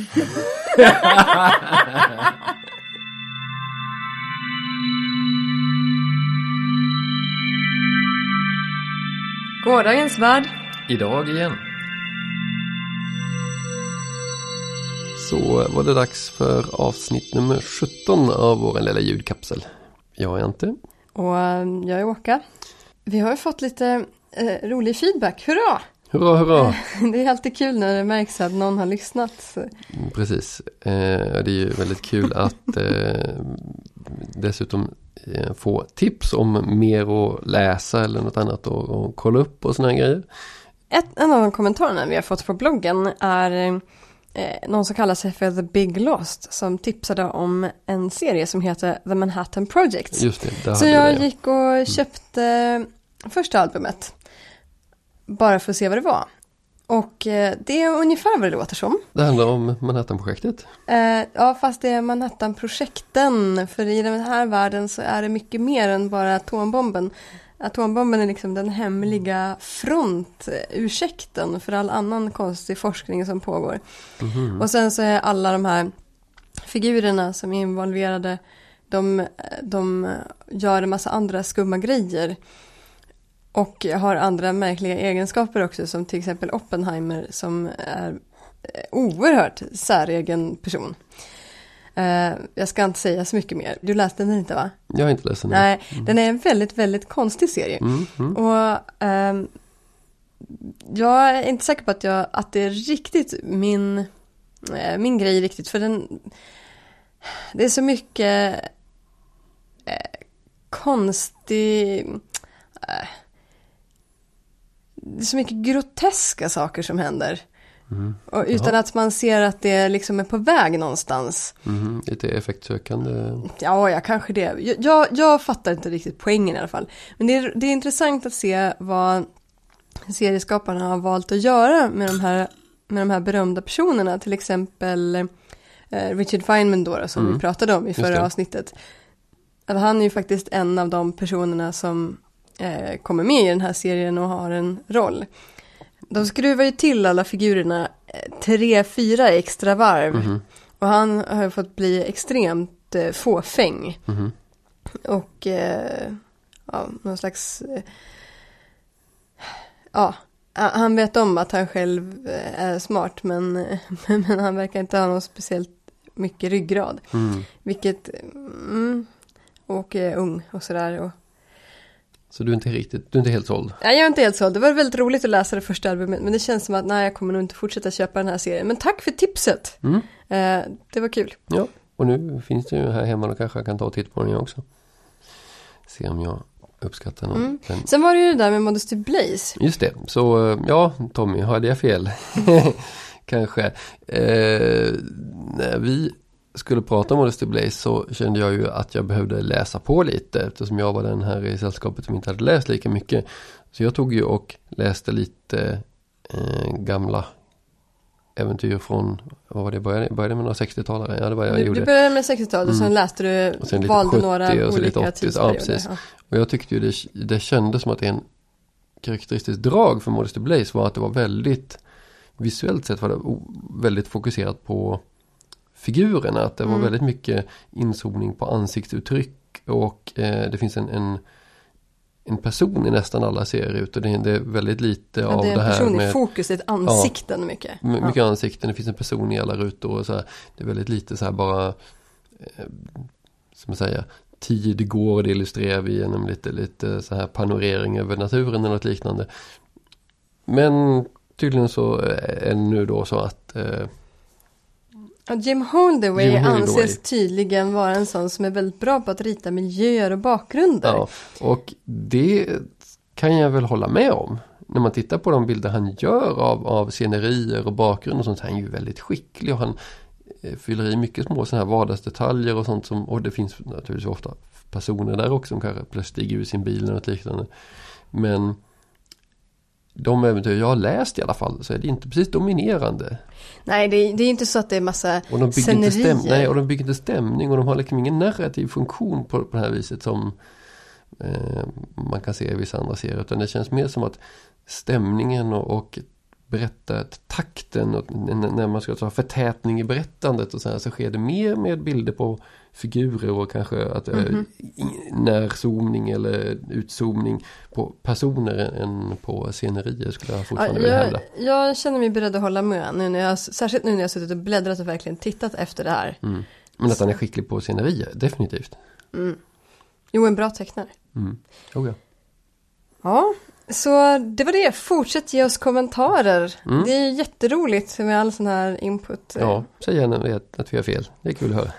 Gårdagens värld. Idag igen. Så var det dags för avsnitt nummer 17 av vår lilla ljudkapsel. Jag är Ante. Och eh, jag är Åka. Vi har ju fått lite eh, rolig feedback, hurra! Hurra, hurra! Det är alltid kul när det märks att någon har lyssnat. Mm, Precis. Eh, det är ju väldigt kul att eh, dessutom eh, få tips om mer att läsa eller något annat och, kolla upp och sådana grejer. Ett, en av de kommentarerna vi har fått på bloggen är någon som kallar sig för The Big Lost som tipsade om en serie som heter The Manhattan Project. Just det, Så jag det. gick och köpte första albumet. Bara för att se vad det var. Och eh, det är ungefär vad det låter som. Det handlar om Manhattan-projektet. Eh, ja, fast det är Manhattan-projekten. För i den här världen så är det mycket mer än bara atombomben. Atombomben är liksom den hemliga frontursäkten för all annan konstig forskning som pågår. Mhm. Och sen så är alla de här figurerna som är involverade, de, de gör en massa andra skumma grejer. Och har andra märkliga egenskaper också, som till exempel Oppenheimer som är oerhört säregen person. Eh, jag ska inte säga så mycket mer. Du läste den inte va? Jag är inte ledsen. Nej, den är en väldigt, väldigt konstig serie. Mm, mm. Och ehm, jag är inte säker på att, jag, att det är riktigt min, eh, min grej riktigt. För den, det är så mycket eh, konstig, eh, det är så mycket groteska saker som händer. Mm. Och utan Jaha. att man ser att det liksom är på väg någonstans. Mhm, Lite effektsökande. Ja, ja, kanske det. Jag, jag, jag fattar inte riktigt poängen i alla fall. Men det är, det är intressant att se vad serieskaparna har valt att göra med de här, med de här berömda personerna. Till exempel eh, Richard Feynman då, som Mm. vi pratade om i förra avsnittet. Att han är ju faktiskt en av de personerna som eh, kommer med i den här serien och har en roll. De skruvar ju till alla figurerna eh, tre, fyra extra varv. Mhm, Och han har ju fått bli extremt eh, fåfäng. mhm. Och eh, ja, någon slags... Eh, ja, han- han vet om att han själv eh, är smart men, men, men han verkar inte ha någon speciellt mycket ryggrad. Mm. Vilket, mm, och är ung och sådär. Och, Så du är inte riktigt, du är inte helt såld? nej, jag är inte helt så. Det var väldigt roligt att läsa det första albumet men det känns som att nej, jag kommer nog inte fortsätta köpa den här serien. Men tack för tipset! Mm. Eh, det var kul. Ja, och nu finns det ju här hemma då kanske jag kan ta och titta på den också. Se om jag uppskattar någon. Mm. Den. Sen var det ju det där med Modesty Blaze. Just det, så eh, ja Tommy, hade jag fel? kanske. Eh, när vi skulle prata om Modesty Blaze så kände jag ju att jag behövde läsa på lite eftersom jag var den här i sällskapet som inte hade läst lika mycket. Så jag tog ju och läste lite eh, gamla äventyr från, vad var det, började, började med några 60-talare? Ja, det var jag Du, gjorde. du började med 60-talet och sen Mm. läste du, Och sen valde 70 några och lite olika 80, ja, tidsperioder. precis. Ja. Och jag tyckte ju det, det kändes som att en karaktäristiskt drag för Modesty Blaze var att det var väldigt visuellt sett var det väldigt fokuserat på figurerna. Att det var Mm. väldigt mycket inzoomning på ansiktsuttryck och eh, det finns en, en en person i nästan alla serier ut och det, det är väldigt lite Ja, av det är det en här person i med fokus, det är ett ansikten mycket. My- Ja. Mycket ansikten, det finns en person i alla rutor och så här. Det är väldigt lite så här bara eh, Som säger Tid går, det illustrerar vi genom lite, lite så här panorering över naturen eller något liknande Men tydligen så är det nu då så att eh, Jim Holdaway Jim Holdaway. anses tydligen vara en sån som är väldigt bra på att rita miljöer och bakgrunder. Ja, och det kan jag väl hålla med om. När man tittar på de bilder han gör av, av scenerier och bakgrund och sånt så är han ju väldigt skicklig och han eh, fyller i mycket små sådana här vardagsdetaljer och sånt som, och det finns naturligtvis ofta personer där också som kanske plötsligt stiger ur sin bil eller något liknande. Men de äventyr jag har läst i alla fall så är det inte precis dominerande. Nej, det är, det är inte så att det är massa Och de bygger, inte, stäm nej, och de bygger inte stämning och de har liksom ingen narrativ funktion på, på det här viset som eh, man kan se i vissa andra serier. Utan det känns mer som att stämningen och, och berättartakten och n- när man ska ta förtätning i berättandet och så här så sker det mer med bilder på figurer och kanske att Mhm. eh, närzoomning eller utzoomning på personer än på scenerier skulle jag Ja, fortfarande vilja hävda. jag, känner mig beredd att hålla med, nu när jag, särskilt nu när jag suttit och bläddrat och verkligen tittat efter det här. Mm. Men att han är skicklig på scenerier, definitivt. Mm. Jo, en bra tecknare. Mm. Oh, ja. Så det var det. Fortsätt ge oss kommentarer. Mm. Det är jätteroligt med all sån här input. ja, säg gärna att- att vi har fel. Det är kul att höra.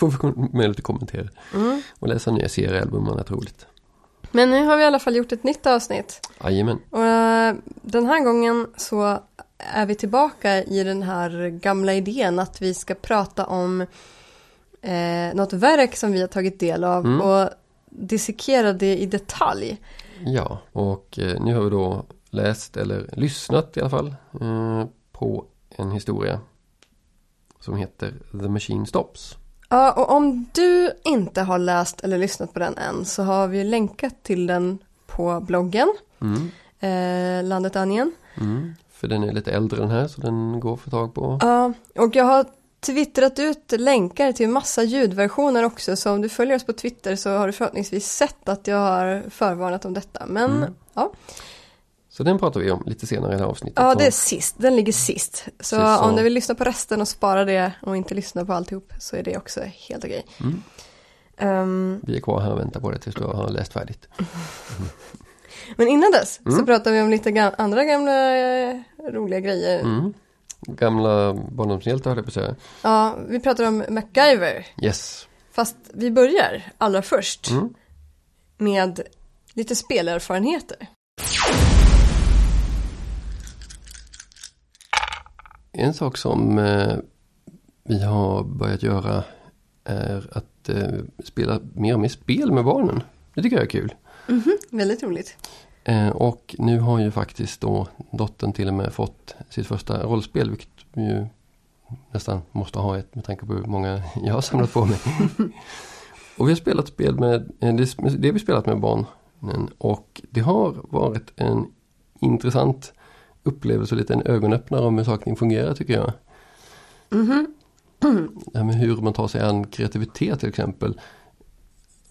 så får vi möjlighet att kommentera. Mm. Och läsa nya seriealbum det är roligt. Men nu har vi i alla fall gjort ett nytt avsnitt. Jajamän. Och eh, den här gången så är vi tillbaka i den här gamla idén att vi ska prata om eh, något verk som vi har tagit del av Mm. och dissekera det i detalj. Ja, och eh, nu har vi då läst eller lyssnat i alla fall eh, på en historia som heter The Machine Stops. Ja, och om du inte har läst eller lyssnat på den än så har vi länkat till den på bloggen, Mm. eh, Landet Anjen. Mm. För den är lite äldre den här så den går att få tag på. Ja, och jag har twittrat ut länkar till massa ljudversioner också, så om du följer oss på Twitter så har du förhoppningsvis sett att jag har förvarnat om detta. Men Mm. ja, Så den pratar vi om lite senare i det här avsnittet. ja, det är sist, den ligger sist. Så, Precis så. om du vill lyssna på resten och spara det och inte lyssna på alltihop så är det också helt okej. Mm. Ehm, Vi är kvar här och väntar på det tills du har läst färdigt. men innan dess så Mm. pratar vi om lite andra gamla eh, roliga grejer. Mm. Gamla barndomshjältar höll jag på att säga. Ja, vi pratar om MacGyver. Yes. Fast vi börjar allra först Mm. med lite spelerfarenheter. En sak som eh, vi har börjat göra är att eh, spela mer och mer spel med barnen. Det tycker jag är kul. Väldigt roligt. Eh, och nu har ju faktiskt då dottern till och med fått sitt första rollspel, vilket vi ju nästan måste ha ett med tanke på hur många jag har samlat på mig. och vi har spelat spel med, eh, det, det har vi spelat med barnen och det har varit en intressant upplevelse och lite en ögonöppnare om hur saker fungerar tycker jag. Mhm. Det här med hur man tar sig an kreativitet till exempel.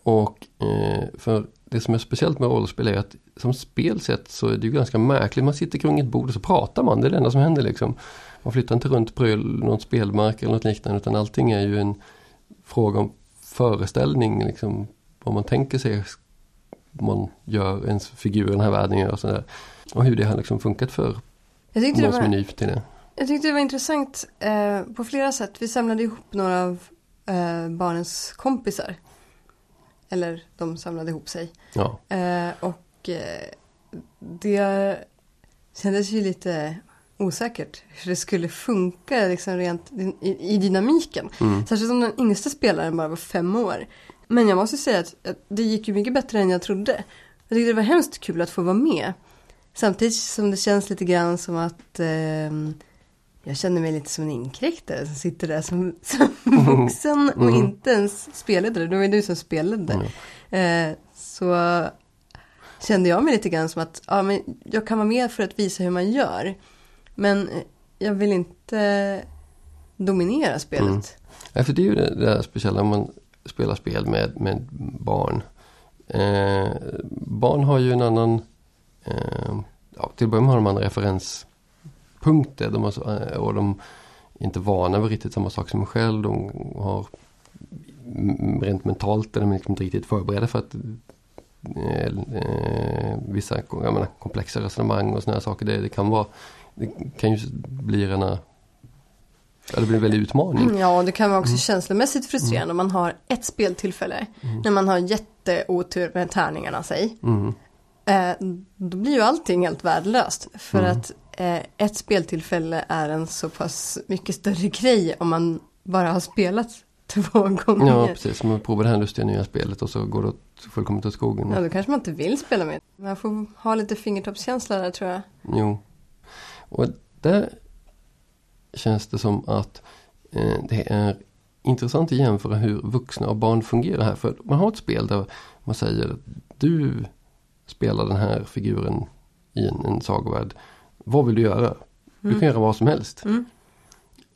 Och eh, för det som är speciellt med rollspel är att som spelsätt så är det ju ganska märkligt. Man sitter kring ett bord och så pratar man. Det är det enda som händer liksom. Man flyttar inte runt på någon spelmark eller något liknande utan allting är ju en fråga om föreställning. Liksom, vad man tänker sig man gör, ens figur i den här världen gör och sådär. Och hur det har liksom funkat för Jag någon som är var, ny till det. jag tyckte det var intressant eh, på flera sätt. Vi samlade ihop några av eh, barnens kompisar. Eller de samlade ihop sig. Ja, Eh, och eh, det kändes ju lite osäkert hur det skulle funka liksom rent i, i dynamiken. mm. Särskilt som den yngsta spelaren bara var fem år. Men jag måste säga att, att det gick ju mycket bättre än jag trodde. Jag tyckte det var hemskt kul att få vara med. Samtidigt som det känns lite grann som att ehm, jag känner mig lite som en inkräktare som sitter där som, som vuxen och Mm. inte ens spelledare. Det var ju du som spelade. Mm. Eh, så kände jag mig lite grann som att ja, men jag kan vara med för att visa hur man gör. Men jag vill inte dominera spelet. Mm. Ja, för det är ju det, det speciella om man spelar spel med, med barn. Eh, barn har ju en annan, eh, ja, till att börja med har de andra referenspunkter. De har, eh, och de är inte vana vid riktigt samma sak som en själv. De har mm, rent mentalt är de liksom inte riktigt förberedda för att eh, eh, vissa jag menar, komplexa resonemang och sådana här saker. Det, det kan vara, det kan ju bli rena, det blir en väldig utmaning. Ja, det kan vara också Mm. känslomässigt frustrerande om man har ett speltillfälle när man har jätteotur med tärningarna sig. Mm. Eh, då blir ju allting helt värdelöst. För Mm. att ett speltillfälle är en så pass mycket större grej om man bara har spelat två gånger. Ja, precis. Man provar det här lustiga nya spelet och så går det åt, fullkomligt åt skogen. Ja, då kanske man inte vill spela med. Man får ha lite fingertoppskänsla där tror jag. Jo. Och där känns det som att eh, det är intressant att jämföra hur vuxna och barn fungerar här. För man har ett spel där man säger du spelar den här figuren i en, en sagovärld. Vad vill du göra? Du Mm. kan göra vad som helst. Mm.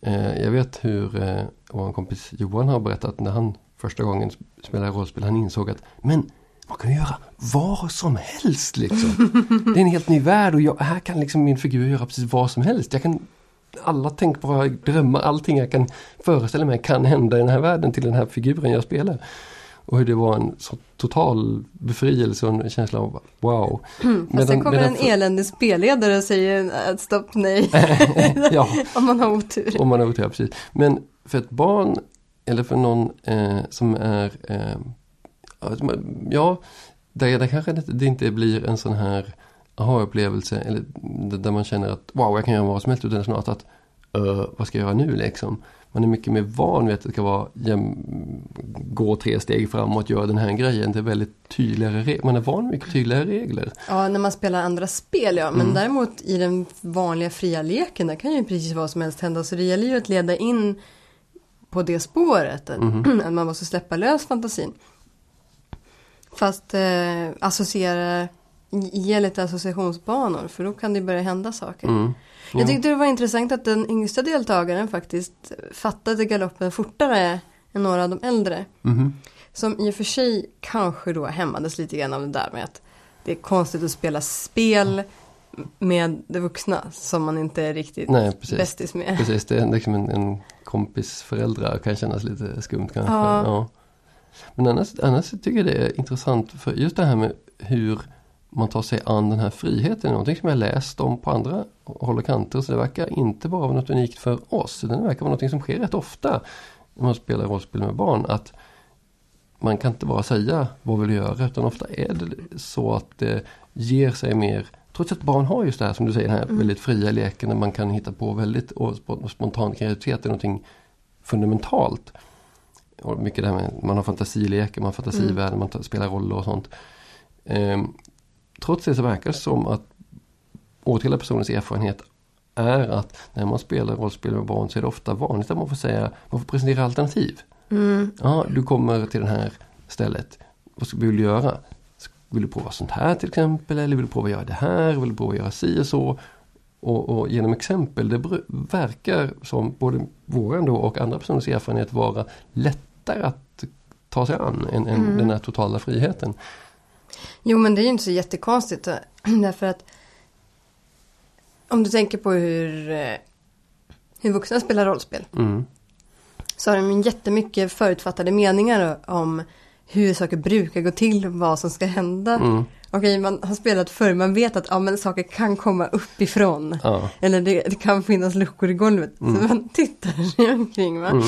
Eh, jag vet hur eh, vår kompis Johan har berättat när han första gången sp- spelade rollspel. Han insåg att men man kan göra vad som helst liksom. Det är en helt ny värld och jag, här kan liksom min figur göra precis vad som helst. Jag kan alla tänkbara drömmar, allting jag kan föreställa mig kan hända i den här världen till den här figuren jag spelar. Och hur det var en så total befrielse och en känsla av wow. Sen Medan- kommer medan en eländig spelledare och säger ett stopp nej. ja, Om man har otur. Om man har otur, precis. Men för ett barn eller för någon eh, som är eh, ja, Ja, där, där kanske det, det inte blir en sån här aha-upplevelse eller där man känner att wow, jag kan göra vad som helst utan snarare att "Eh, vad ska jag göra nu liksom? Man är mycket mer van vid att det ska vara gå tre steg framåt, göra den här grejen. Det är väldigt tydligare regler. Man är van vid mycket tydligare regler. Ja, när man spelar andra spel ja. Men Mm. däremot i den vanliga fria leken, där kan ju precis vad som helst hända. Så det gäller ju att leda in på det spåret. Att, Mhm. att man måste släppa lös fantasin. Fast eh, associera, ge lite associationsbanor. För då kan det börja hända saker. Mm. Jag Ja. tyckte det var intressant att den yngsta deltagaren faktiskt fattade galoppen fortare än några av de äldre. Mhm. Som i och för sig kanske då hämmades lite grann av det där med att det är konstigt att spela spel med de vuxna som man inte är riktigt Nej, precis. bästis med. Precis, det är liksom en, en kompis föräldrar kan kännas lite skumt kanske. Ja. Ja. Men annars, annars tycker jag det är intressant för just det här med hur man tar sig an den här friheten. är Någonting som jag läst om på andra håll och kanter. Så det verkar inte bara vara något unikt för oss. utan Det verkar vara något som sker rätt ofta när man spelar rollspel med barn. Att man kan inte bara säga vad vill du göra utan ofta är det så att det ger sig mer Trots att barn har just det här som du säger, den här väldigt fria leken där man kan hitta på väldigt och sp- och spontan kreativitet är någonting fundamentalt. Och mycket det här med man har fantasileker, man har fantasivärlden, man tar, spelar roller och sånt. Ehm, trots det så verkar det som att åtskilliga personers erfarenhet är att när man spelar rollspel med barn så är det ofta vanligt att man får säga, man får presentera alternativ. Mm. Ja, du kommer till det här stället. Vad vill du göra? Vill du prova sånt här till exempel? Eller vill du prova att göra det här? Vill du prova göra si och så? Och, och genom exempel, det verkar som både våran då och andra personers erfarenhet vara lättare att ta sig an än, än Mm. den här totala friheten. Jo men det är ju inte så jättekonstigt. Därför att om du tänker på hur, eh, hur vuxna spelar rollspel. Mm. Så har de jättemycket förutfattade meningar om hur saker brukar gå till, vad som ska hända. Mm. Okej, man har spelat förr, man vet att ja, men saker kan komma uppifrån. Ja. Eller det, det kan finnas luckor i golvet. Så man tittar sig omkring. Va? Mm.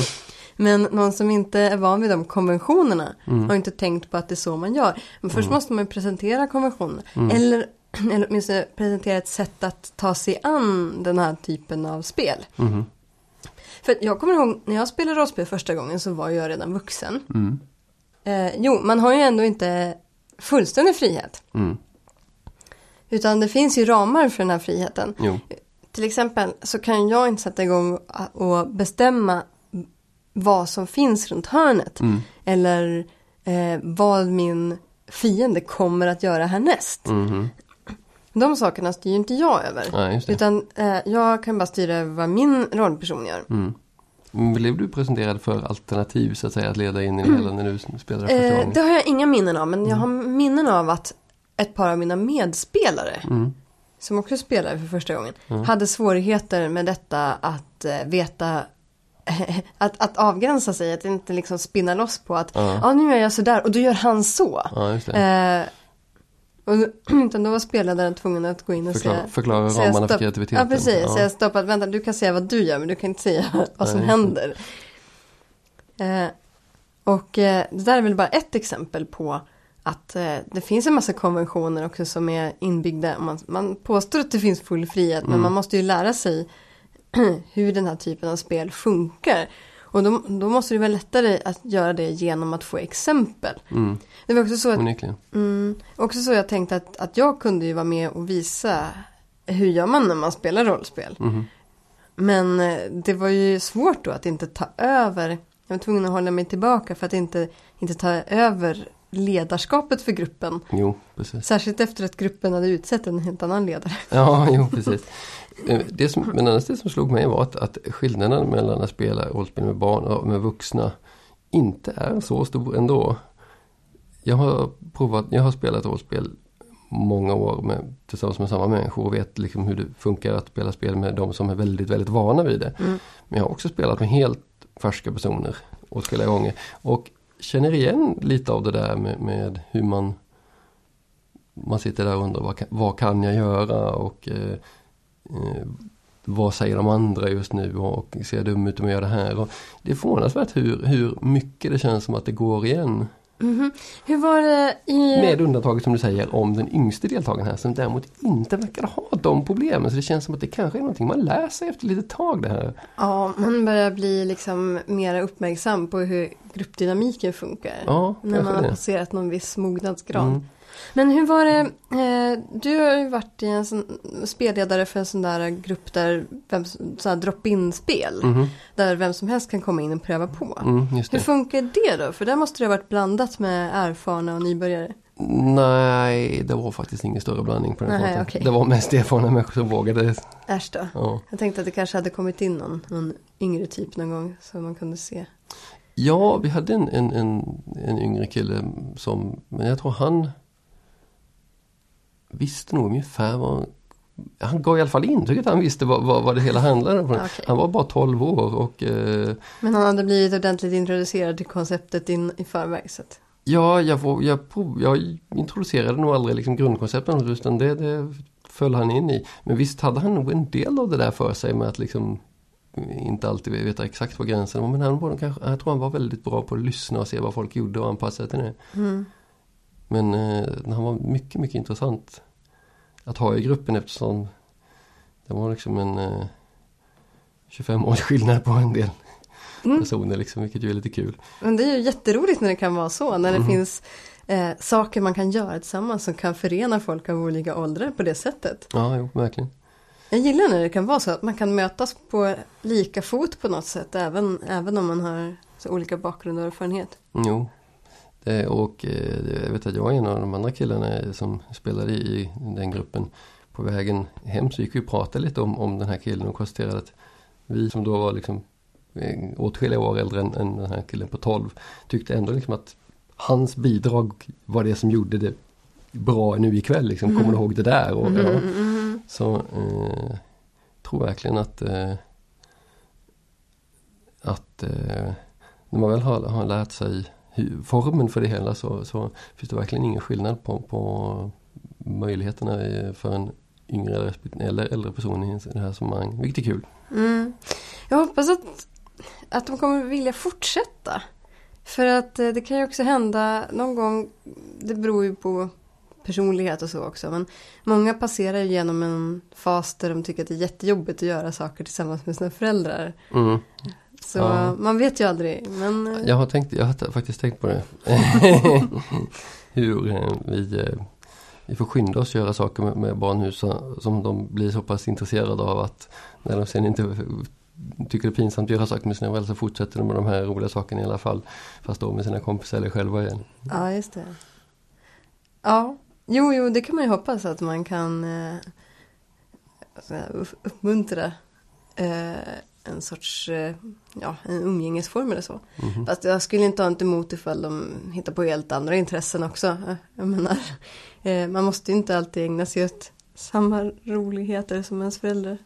Men någon som inte är van vid de konventionerna Mm. har inte tänkt på att det är så man gör. Men först måste man presentera konventionerna. Mm. Eller, eller åtminstone presentera ett sätt att ta sig an den här typen av spel. Mhm. För jag kommer ihåg när jag spelade rollspel första gången så var jag redan vuxen. Mm. Eh, jo, man har ju ändå inte fullständig frihet. Mm. Utan det finns ju ramar för den här friheten. Jo. Till exempel så kan jag inte sätta igång och bestämma vad som finns runt hörnet. Mm. Eller eh, vad min fiende kommer att göra härnäst. Mhm. De sakerna styr inte jag över. Det. Utan eh, jag kan bara styra över vad min rollperson gör. Mm. Blev du presenterad för alternativ så att säga att leda in i det hela när du spelade första Eh, det har jag inga minnen av. Men jag har minnen av att ett par av mina medspelare. Mm. Som också spelade för första gången. Hade svårigheter med detta att eh, veta. att, att avgränsa sig. Att inte liksom spinna loss på att. Ja Ja. nu är jag sådär och då gör han så. Eh, och, utan då var spelledaren tvungen att gå in och Förklara, säga. förklara säga ramarna för kreativiteten. Ja precis, Ja. säga stopp att vänta du kan säga vad du gör men du kan inte säga vad som Nej. händer. Eh, och eh, det där är väl bara ett exempel på att eh, det finns en massa konventioner också som är inbyggda. Man, man påstår att det finns full frihet men Mm. man måste ju lära sig hur den här typen av spel funkar. Och då, då måste det vara lättare att göra det genom att få exempel. Mm, Det var också så att. Mm, också så jag tänkte att, att jag kunde ju vara med och visa hur gör man när man spelar rollspel. Mhm. Men eh, det var ju svårt då att inte ta över. Jag var tvungen att hålla mig tillbaka för att inte, inte ta över ledarskapet för gruppen. Jo, precis. Särskilt efter att gruppen hade utsett en helt annan ledare. Ja, jo precis. Eh, det som, men annars det som slog mig var att, att skillnaden mellan att spela rollspel med barn och med vuxna inte är så stor ändå. Jag har provat, jag har spelat rollspel många år med, tillsammans med samma människor och vet liksom hur det funkar att spela spel med de som är väldigt, väldigt vana vid det. Mm. Men jag har också spelat med helt färska personer åtskilliga gånger. Och känner igen lite av det där med, med hur man man sitter där och undrar vad kan, vad kan jag göra och eh, eh, vad säger de andra just nu och ser jag dum ut om jag gör det här. Och det är förvånansvärt hur, hur mycket det känns som att det går igen. Mhm. Hur var det i... Med undantaget som du säger om den yngste deltagaren här som däremot inte verkar ha de problemen. Så det känns som att det kanske är någonting man lär sig efter lite tag det här. Ja, man börjar bli liksom mer uppmärksam på hur gruppdynamiken funkar. Ja, när man har passerat någon viss mognadsgrad. Mm. Men hur var det, eh, du har ju varit i en sån, spelledare för en sån där grupp där, vem, sån här drop-in-spel. Mhm. Där vem som helst kan komma in och pröva på. Mm, Hur funkar det då? För där måste det ha varit blandat med erfarna och nybörjare. Nej, det var faktiskt ingen större blandning på den Nej, fronten. okej. Det var mest erfarna människor som vågade. Äsch då. Ja. Jag tänkte att det kanske hade kommit in någon, någon yngre typ någon gång som man kunde se. Ja, vi hade en, en, en, en yngre kille som, men jag tror han visste nog ungefär vad han gav i alla fall intrycket att han visste vad, vad, vad det hela handlade om. Okej. Han var bara 12 år och eh, Men han hade blivit ordentligt introducerad till konceptet in, i förväg. Så att, ja, jag, jag, prov, jag introducerade nog aldrig liksom grundkoncepten utan det, det föll han in i. Men visst hade han nog en del av det där för sig med att liksom inte alltid veta exakt vad gränsen var. Men han var kanske, jag tror han var väldigt bra på att lyssna och se vad folk gjorde och anpassa sig till det. mm. Men eh, han var mycket, mycket intressant att ha i gruppen eftersom det var liksom en eh, 25 års skillnad på en del Mm. personer liksom, vilket ju är lite kul. Men det är ju jätteroligt när det kan vara så. När det Mhm. finns eh, saker man kan göra tillsammans som kan förena folk av olika åldrar på det sättet. Ja, jo, verkligen. Jag gillar när det kan vara så att man kan mötas på lika fot på något sätt. Även, även om man har så olika bakgrund och erfarenhet. Jo. Det, och eh, jag vet att jag och en av de andra killarna som spelade i den gruppen på vägen hem så gick vi och pratade lite om, om den här killen och konstaterade att vi som då var liksom eh, åtskilliga år äldre än, än den här killen på 12 tyckte ändå liksom att hans bidrag var det som gjorde det bra nu ikväll. Liksom. Kommer du ihåg det där? Och, ja. Mm, mm, Så eh, tror verkligen att eh, att eh, när man väl har, har lärt sig formen för det hela så, så finns det verkligen ingen skillnad på, på möjligheterna för en yngre eller äldre person i det här sammanhanget. Vilket är kul. mm. Jag hoppas att, att de kommer vilja fortsätta. För att eh, det kan ju också hända någon gång, det beror ju på personlighet och så också. Men många passerar genom en fas där de tycker att det är jättejobbigt att göra saker tillsammans med sina föräldrar. Mm. Så Ja. man vet ju aldrig. Men eh, Jag har, tänkt, jag har faktiskt tänkt på det. Hur eh, vi, eh, vi får skynda oss göra saker med, med barn nu så, som de blir så pass intresserade av att när de sen inte tycker det är pinsamt att göra saker med sina föräldrar så fortsätter de med de här roliga sakerna i alla fall. Fast då med sina kompisar eller själva igen. ja, just det. Ja, jo, jo, det kan man ju hoppas att man kan eh, så här, upp- uppmuntra eh, en sorts eh, ja, en umgängesform eller så. Mhm. Fast jag skulle inte ha något emot ifall de hittar på helt andra intressen också. Eh, Jag menar, eh, man måste ju inte alltid ägna sig åt samma roligheter som ens föräldrar.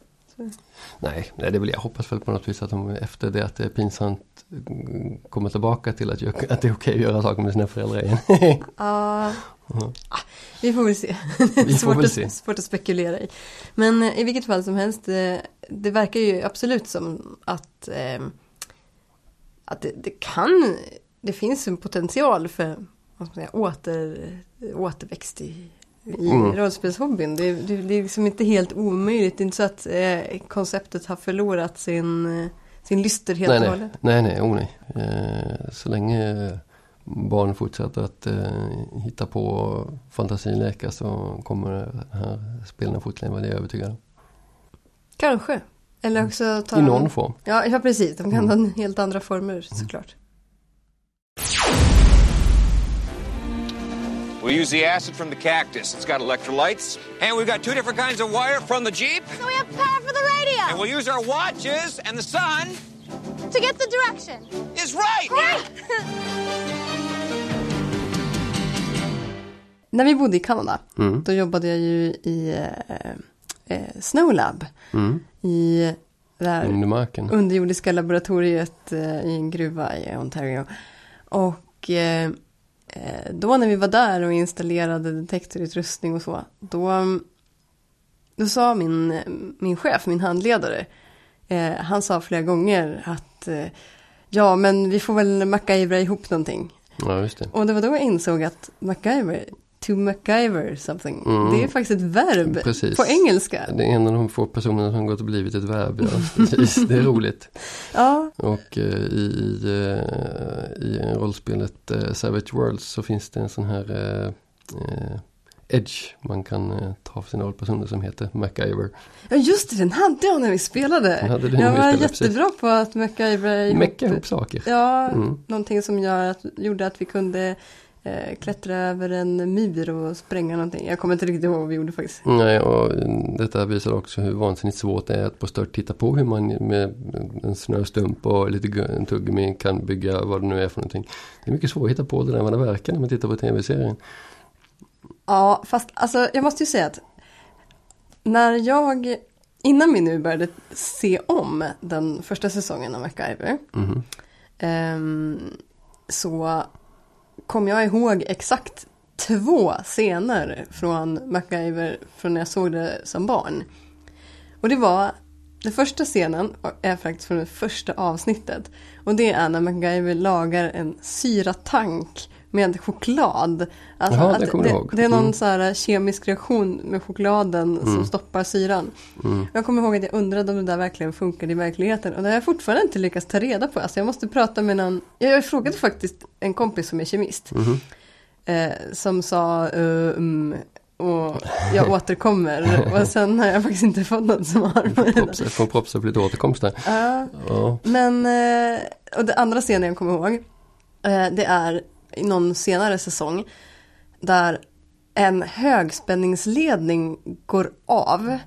Nej, nej, det vill jag hoppas väl på något vis att de efter det att det är pinsamt mm, kommer tillbaka till att, att det är okej att göra saker med sina föräldrar igen. Ja, Mhm. ah, vi får väl se. Vi får svårt, väl att, se. svårt att spekulera i. Men eh, i vilket fall som helst, eh, det verkar ju absolut som att, eh, att det, det kan, det finns en potential för vad ska man säga, åter, återväxt i, i Mm. rollspelshobbyn. Det, det, det är liksom inte helt omöjligt. Det är inte så att eh, konceptet har förlorat sin, sin lyster helt nej, och nej, hållet. nej, nej, oh, nej. Eh, så länge barn fortsätter att eh, hitta på fantasin leka så kommer de här spelen fortleva, det är jag övertygad om. Kanske. Eller också ta I någon form. Ja, ja precis. De kan Mm. ha helt andra former såklart. We'll use the acid from the cactus. It's got electrolytes. And we've got two different kinds of wire from the Jeep. So we have power for the radio. And we'll use our watches and the sun to get the direction. is right. När vi bodde i Kanada, Mm. då jobbade jag ju i eh, eh, Snowlab. Mm. I det här Under marken. underjordiska laboratoriet eh, i en gruva i Ontario. Och eh, eh, då när vi var där och installerade detektorutrustning och så, då, då sa min, min chef, min handledare, eh, han sa flera gånger att eh, ja, men vi får väl MacGyvera ihop någonting. Ja, det. Och det var då jag insåg att MacGyver, to MacGyver something, Mm. det är faktiskt ett verb Precis. på engelska. Det är en av de få personerna som gått och blivit ett verb. Ja. Precis, det är roligt. Ja, Och eh, i, i, eh, i rollspelet eh, Savage Worlds så finns det en sån här eh, Edge man kan ta för sina rollpersoner som heter MacGyver. Ja just det, den hade jag när vi spelade. Den hade när jag var spelade, jättebra på att MacGyvera ihop. Ihop saker. Ja, Mm. någonting som gör att, gjorde att vi kunde eh, klättra över en myr och spränga någonting. Jag kommer inte riktigt ihåg vad vi gjorde faktiskt. Nej, och mm, detta visar också hur vansinnigt svårt det är att på stört titta på hur man med en snöstump och lite en tuggummi kan bygga vad det nu är för någonting. Det är mycket svårt att hitta på det där vad det verkar när man tittar på tv-serien. Ja, fast alltså jag måste ju säga att när jag, innan vi nu började se om den första säsongen av MacGyver, Mhm. ehm, så kom jag ihåg exakt två scener från MacGyver från när jag såg det som barn. Och det var, den första scenen är faktiskt från det första avsnittet. Och det är när MacGyver lagar en syratank med choklad. Alltså Jaha, det kommer det, ihåg. det är någon Mm. så här kemisk reaktion med chokladen som stoppar syran. Mm. Jag kommer ihåg att jag undrade om det där verkligen funkade i verkligheten. Och det har jag fortfarande inte lyckats ta reda på. Alltså jag måste prata med någon. Jag frågade faktiskt en kompis som är kemist. Mhm. Eh, som sa uh, mm, och jag återkommer. och sen har jag faktiskt inte fått något svar på det. Propsa- på lite återkomst där. Ja, Ja. men, eh, och det andra scenen jag kommer ihåg. eh, Det är i någon senare säsong. Där en högspänningsledning går av.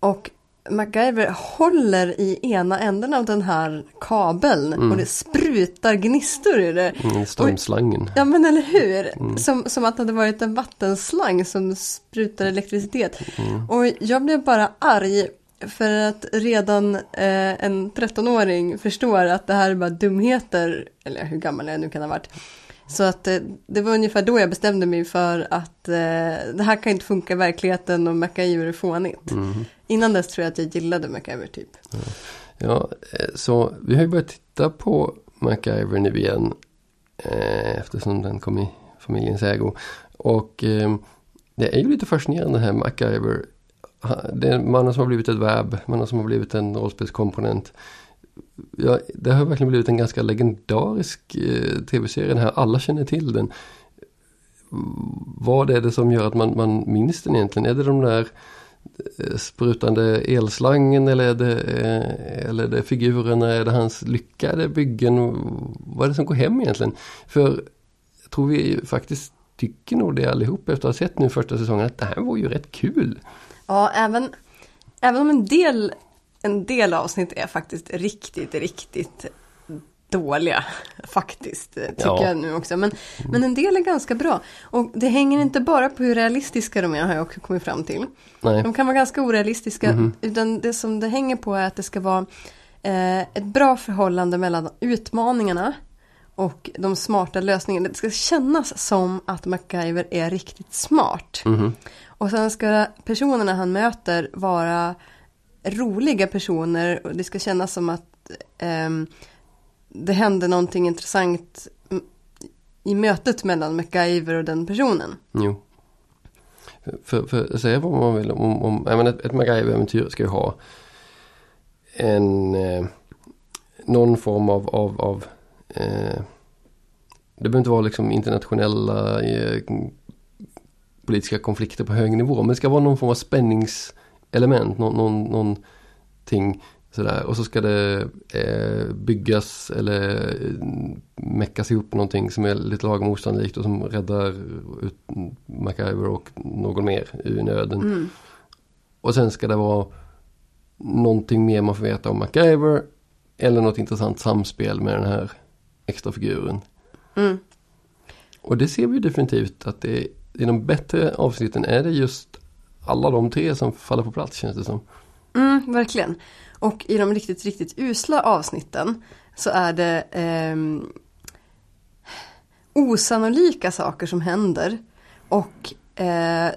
Och MacGyver håller i ena änden av den här kabeln. Och det sprutar gnistor ur det. Mm, Strömslangen. Ja men eller hur? Som, som att det hade varit en vattenslang som sprutar elektricitet. Och jag blev bara arg för att redan eh, en 13-åring förstår att det här är bara dumheter. Eller hur gammal jag nu kan ha varit. Så att eh, det var ungefär då jag bestämde mig för att eh, det här kan inte funka i verkligheten och MacGyver är fånigt. Innan dess tror jag att jag gillade MacGyver typ. Ja, eh, så vi har ju börjat titta på MacGyver nu igen. Eh, eftersom den kom i familjens ägo. Och eh, det är ju lite fascinerande här MacGyver. Det är mannen som har blivit ett verb, mannen som har blivit en rollspelskomponent. Ja, det har verkligen blivit en ganska legendarisk eh, tv-serie. Den här, alla känner till den. Vad är det som gör att man, man minns den egentligen? Är det de där eh, sprutande elslangen eller är det, eh, eller är det figurerna? Är det hans lyckade byggen? Vad är det som går hem egentligen? För jag tror vi faktiskt tycker nog det allihop efter att ha sett nu första säsongen att det här var ju rätt kul. Ja, även, även om en del, en del avsnitt är faktiskt riktigt, riktigt dåliga. Faktiskt, tycker Ja. jag nu också. Men, men en del är ganska bra. Och det hänger inte bara på hur realistiska de är, har jag också kommit fram till. Nej. De kan vara ganska orealistiska. Mhm. Utan det som det hänger på är att det ska vara eh, ett bra förhållande mellan utmaningarna och de smarta lösningarna. Det ska kännas som att MacGyver är riktigt smart. Mhm. Och sen ska personerna han möter vara roliga personer och det ska kännas som att eh, det händer någonting intressant i mötet mellan MacGyver och den personen. Jo. För, för att säga vad man vill om, om jag menar, ett, ett MacGyver-äventyr ska ju ha en eh, någon form av, av, av eh, det behöver inte vara liksom internationella eh, politiska konflikter på hög nivå men det ska vara någon form av spännings spänningselement, någon, någon, någonting Sådär. Och så ska det eh, byggas eller eh, meckas ihop någonting som är lite lagom osannolikt och som räddar ut MacGyver och någon mer ur nöden. Mm. Och sen ska det vara någonting mer man får veta om MacGyver eller något intressant samspel med den här extra figuren. Mm. Och det ser vi definitivt att det i de bättre avsnitten är det just alla de tre som faller på plats känns det som. Mm, verkligen. Och i de riktigt, riktigt usla avsnitten så är det ehm, osannolika saker som händer. Och eh,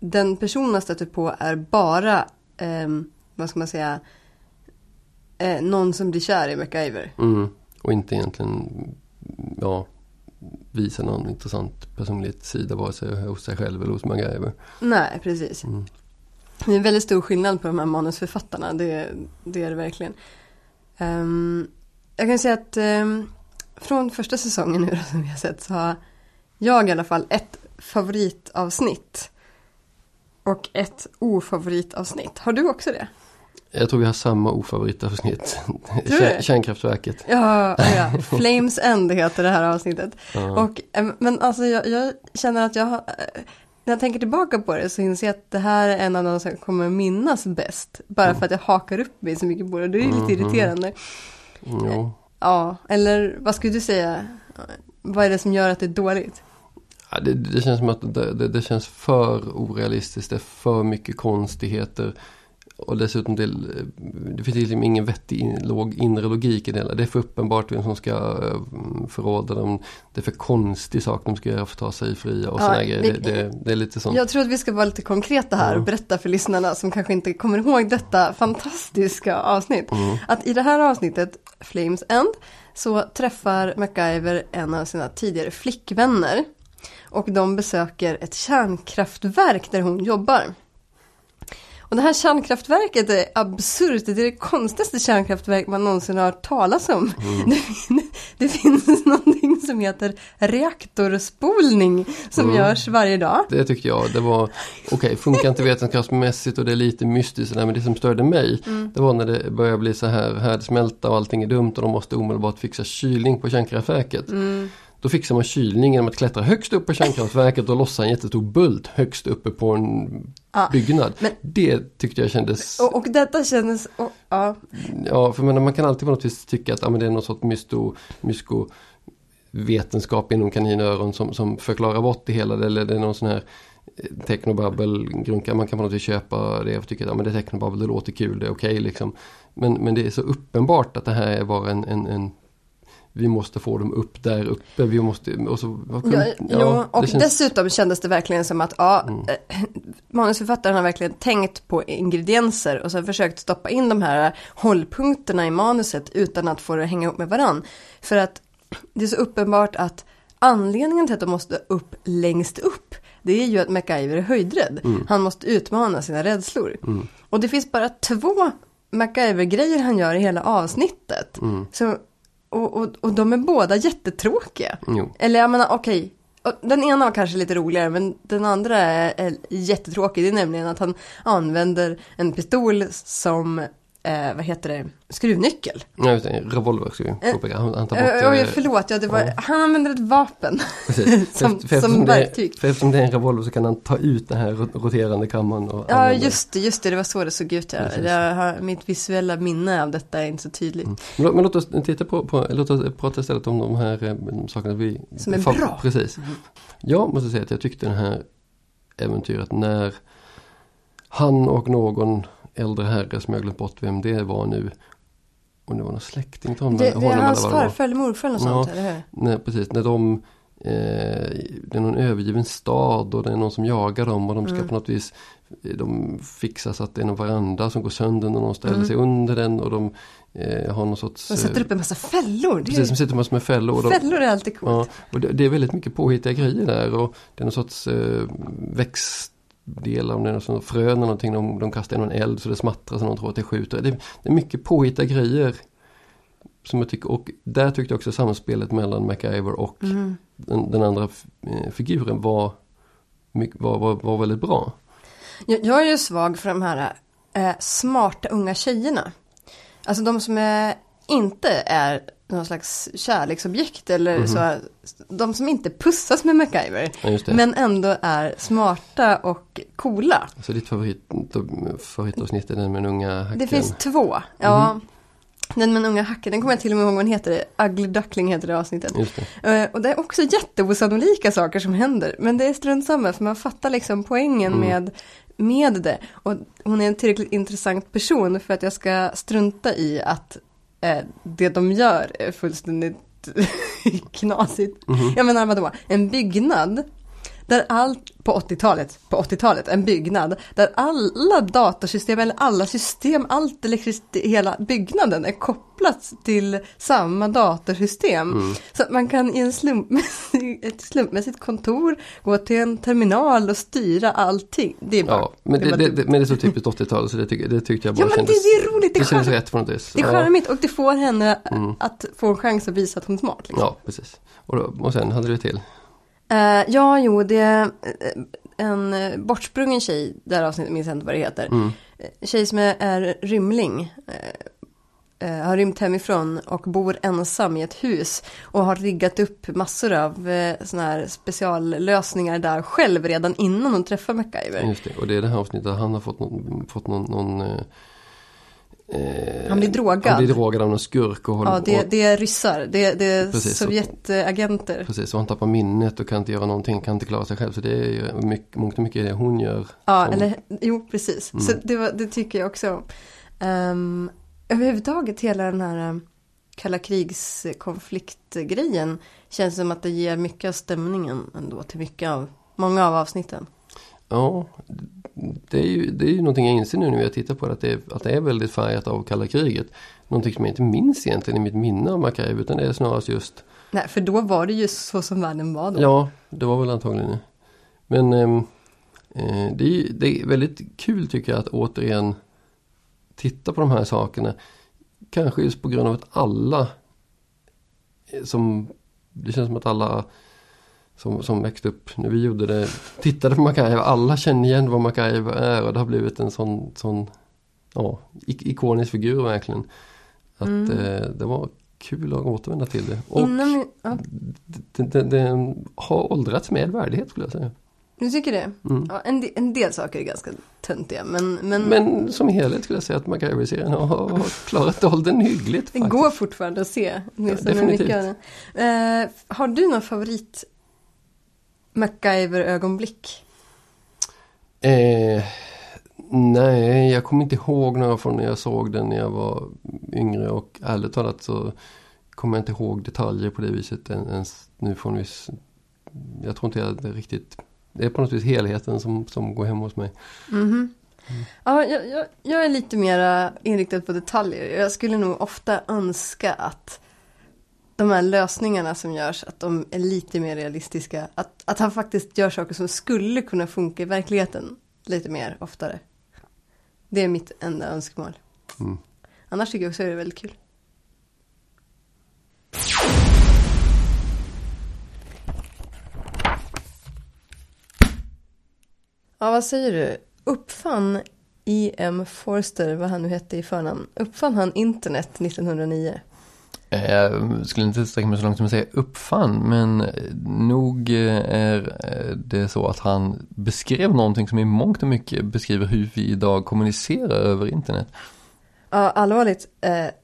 den personen man stöter på är bara, ehm, vad ska man säga, eh, någon som blir kär i MacGyver. Mm. Och inte egentligen ja, visa någon intressant personlighetssida vare sig hos sig själv eller hos MacGyver. Nej, precis. Mm. Det är en väldigt stor skillnad på de här manusförfattarna, det, det är det verkligen. Ehm, jag kan säga att ehm, från första säsongen nu då, som vi har sett så har jag i alla fall ett favoritavsnitt. Och ett ofavoritavsnitt. Har du också det? Jag tror vi har samma ofavoritavsnitt. Kärnkraftverket. Ja, ja, Flames End heter det här avsnittet. Ja. Och, eh, men alltså jag, jag känner att jag har, eh, när jag tänker tillbaka på det så inser jag att det här är en av de som kommer minnas bäst. Bara för att jag hakar upp mig så mycket på det. Det är lite Mhm. irriterande. Jo. Ja, eller vad skulle du säga? Vad är det som gör att det är dåligt? Ja, det, det känns som att det, det, det känns för orealistiskt. Det är för mycket konstigheter. Och dessutom det, det finns liksom ingen vettig in, låg, inre logik i det hela. Det är för uppenbart vem som ska eh, förråda dem. Det är för konstig sak de ska göra för att ta sig fria och Ja, sådana grejer. det- Det, det, är lite sånt. Jag tror att vi ska vara lite konkreta här och berätta för lyssnarna som kanske inte kommer ihåg detta fantastiska avsnitt. Mm. Att i det här avsnittet, Flames End, så träffar MacGyver en av sina tidigare flickvänner. Och de besöker ett kärnkraftverk där hon jobbar. Och det här kärnkraftverket är absurt, det är det konstigaste kärnkraftverk man någonsin har hört talas om. Mm. Det, fin- det finns någonting som heter reaktorspolning som Mm. görs varje dag. Det tyckte jag, det var okej, funkar inte vetenskapsmässigt och det är lite mystiskt sådär, men det som störde mig Mm. det var när det började bli så här härdsmälta och allting är dumt och de måste omedelbart fixa kylning på kärnkraftverket. Mm. Då fixar man kylning genom att klättra högst upp på kärnkraftverket och lossa en jättestor bult högst uppe på en Ja, byggnad. men- Det tyckte jag kändes, Och, och detta kändes, och, ja, ja för man, man kan alltid på något vis tycka att ja, men det är någon sorts mysto, mysko vetenskap inom kaninöron som, som förklarar bort det hela eller det är någon sån här eh, technobabbel-grunka. Man kan på något vis köpa det och tycka att ja, men det är technobabbel, det låter kul, det är okej liksom. Men, men det är så uppenbart att det här är bara en, en, en vi måste få dem upp där uppe. Vi måste, och så, ja, jo, och känns- dessutom kändes det verkligen som att ja, Mm. eh, manusförfattaren har verkligen tänkt på ingredienser och sen försökt stoppa in de här hållpunkterna i manuset utan att få det att hänga ihop med varann. För att det är så uppenbart att anledningen till att de måste upp längst upp det är ju att MacGyver är höjdrädd. Mm. Han måste utmana sina rädslor. Och det finns bara två MacGyver-grejer han gör i hela avsnittet. Mm. Så, och, och, och de är båda jättetråkiga. Jo. Eller jag menar okej, och den ena var kanske lite roligare men den andra är, är jättetråkig. Det är nämligen att han använder en pistol som, eh, vad heter det, skruvnyckel. Ja, just det, revolver ska vi påpeka. Han, han tar bort... Eh, oj, eh, förlåt, ja, det var, ja. han använder ett vapen. Som- För- för som det verktyg. För eftersom det är en revolver så kan han ta ut den här rot- roterande kammaren. Och Ja, använda- just det, just det, det var så det såg ut. Ja. Precis. Jag har, mitt visuella minne av detta är inte så tydligt. Men, lå- men låt oss titta på, på låt oss prata istället om de här eh, sakerna vi... Som är fa- bra. Mm. Precis. Jag måste säga att jag tyckte den här äventyret när han och någon äldre herre som jag glömt bort vem det var nu. Och det var någon släkting till honom. Det, det är hans farfar eller morfar eller Ja. sånt, eller hur? Nej, precis. När de eh, det är någon övergiven stad och det är någon som jagar dem och de ska Mm. på något vis de fixar så att det är någon veranda som går sönder när någon ställer Mm. sig under den och de eh, har någon sorts De sätter upp en massa fällor. Precis, som är, sitter massor med fällor. De, fällor är alltid ja, coolt. och det, det är väldigt mycket påhittiga grejer där och det är någon sorts eh, växtdelar, om det är någon sån frön eller någonting, de, de kastar i någon eld så det smattrar så de tror att det skjuter. Det, det är mycket påhittiga grejer. Som jag tycker, och där tyckte jag också samspelet mellan MacGyver och Mm. den, den andra eh, figuren var, var, var, var väldigt bra. Jag, jag är ju svag för de här eh, smarta unga tjejerna. Alltså de som är, inte är någon slags kärleksobjekt eller så. De som inte pussas med MacGyver. Ja, men ändå är smarta och coola. Så ditt favorit, favoritavsnitt är den med den unga hacken? Det finns två. Ja. Mhm. Den med den unga hacken, den kommer jag till och med ihåg vad den heter. Ugly Duckling heter det avsnittet. Det. Eh, Och det är också jätteosannolika saker som händer. Men det är strunt samma för man fattar liksom poängen Mm. med, med det. Och hon är en tillräckligt intressant person för att jag ska strunta i att eh, det de gör är fullständigt knasigt. Mhm. Jag menar vadå, en byggnad där allt, på 80-talet, på 80-talet, en byggnad där alla datasystem eller alla system, allt elektricitet, hela byggnaden är kopplat till samma datorsystem. Mm. Så att man kan i en slumpmässig, ett slumpmässigt kontor gå till en terminal och styra allting. Det är bara, Ja, men det, det, det, men det är så typiskt 80-tal så det, tycker, det tyckte jag bara Ja men det, kändes, det är roligt, det det är kändes rätt något vis. Det är charmigt och det får henne Mm. att få en chans att visa att hon är smart. Liksom. Ja, precis. Och, då, och sen hade du till. Eh, ja, jo, det är eh, en eh, bortsprungen tjej, det här avsnittet minns jag inte vad det heter. Mm. Tjej som är, är rymling. eh, har rymt hemifrån och bor ensam i ett hus. Och har riggat upp massor av eh, såna här speciallösningar där själv redan innan hon träffar MacGyver. Just det. Och det är det här avsnittet där han har fått någon, fått någon, någon eh, Han blir drogad. Han blir drogad av någon skurk och håller Ja, det, det är ryssar, det, det är Precis, Sovjetagenter. Precis, och han tappar minnet och kan inte göra någonting, kan inte klara sig själv. Så det är ju mycket, mångt och mycket det hon gör. Ja, som- eller jo, precis. Så det, var, det tycker jag också. Um, överhuvudtaget hela den här um, kalla krigskonfliktgrejen känns som att det ger mycket av stämningen ändå till mycket av, många av avsnitten. Ja, det är ju, det är ju någonting jag inser nu när jag tittar på det, att det, är, att det är väldigt färgat av kalla kriget. Någonting som jag inte minns egentligen i mitt minne av MacGyver, utan det är snarast just Nej, för då var det ju så som världen var då. Ja, det var väl antagligen det. Men ehm, eh, det, är, det är väldigt kul tycker jag att återigen titta på de här sakerna. Kanske just på grund av att alla som Det känns som att alla som, som växte upp när vi gjorde det tittade på MacGyver. Alla känner igen vad MacGyver är och det har blivit en sån, sån ja, ik- ikonisk figur verkligen. Att eh, det var kul att återvända till det. Och Innan ja, det, det, det har åldrats med värdighet skulle jag säga. du tycker det? Mm. Ja, en, del, en del saker är ganska töntiga, men, men, Men som helhet skulle jag säga att MacGyver-serien har, har klarat åldern hyggligt. det faktiskt. går fortfarande att se. åtminstone definitivt. det. Eh, har du någon favorit MacGyver-ögonblick? Eh, nej, jag kommer inte ihåg några från när jag såg den när jag var yngre och ärligt talat så kommer jag inte ihåg detaljer på det viset ens nu från viss... Jag tror inte jag riktigt... Det är på något vis helheten som, som går hem hos mig. Mhm. Ja, jag, jag, jag är lite mer inriktad på detaljer. Jag skulle nog ofta önska att de här lösningarna som görs, att de är lite mer realistiska. Att, att han faktiskt gör saker som skulle kunna funka i verkligheten lite mer oftare. Det är mitt enda önskemål. Mm. Annars tycker jag också att det är väldigt kul. Ja, vad säger du? Uppfann E.M. Forster, vad han nu hette i förnamn, uppfann han internet 1909? Jag skulle inte sträcka mig så långt som att säga uppfann, men nog eh, är eh, det så att han beskrev någonting som i mångt och mycket beskriver hur vi idag kommunicerar över internet. Ja, allvarligt,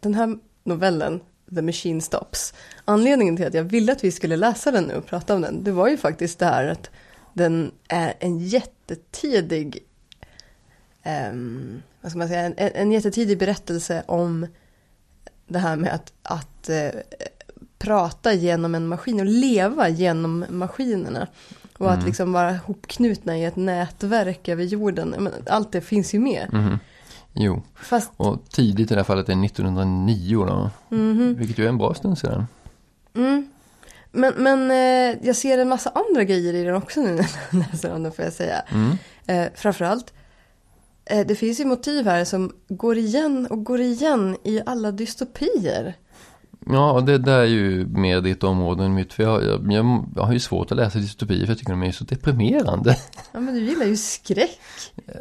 den här novellen, The Machine Stops, anledningen till att jag ville att vi skulle läsa den nu och prata om den, det var ju faktiskt det här att den är en jättetidig, um, vad ska man säga, en, en jättetidig berättelse om det här med att, att eh, prata genom en maskin och leva genom maskinerna. Och att Mm. liksom vara hopknutna i ett nätverk över jorden. Allt det finns ju med. Mhm. Jo, Fast och tidigt i det här fallet är 1909 då, Mhm. vilket ju är en bra stund sedan. Mm. Men, men eh, jag ser en massa andra grejer i den också nu när jag läser om den får jag säga. Mm. Eh, framförallt, det finns ju motiv här som går igen och går igen i alla dystopier. Ja, det där är ju mer ditt område än mitt. För jag, jag, jag, jag har ju svårt att läsa dystopier för jag tycker de är så deprimerande. Ja, men du gillar ju skräck.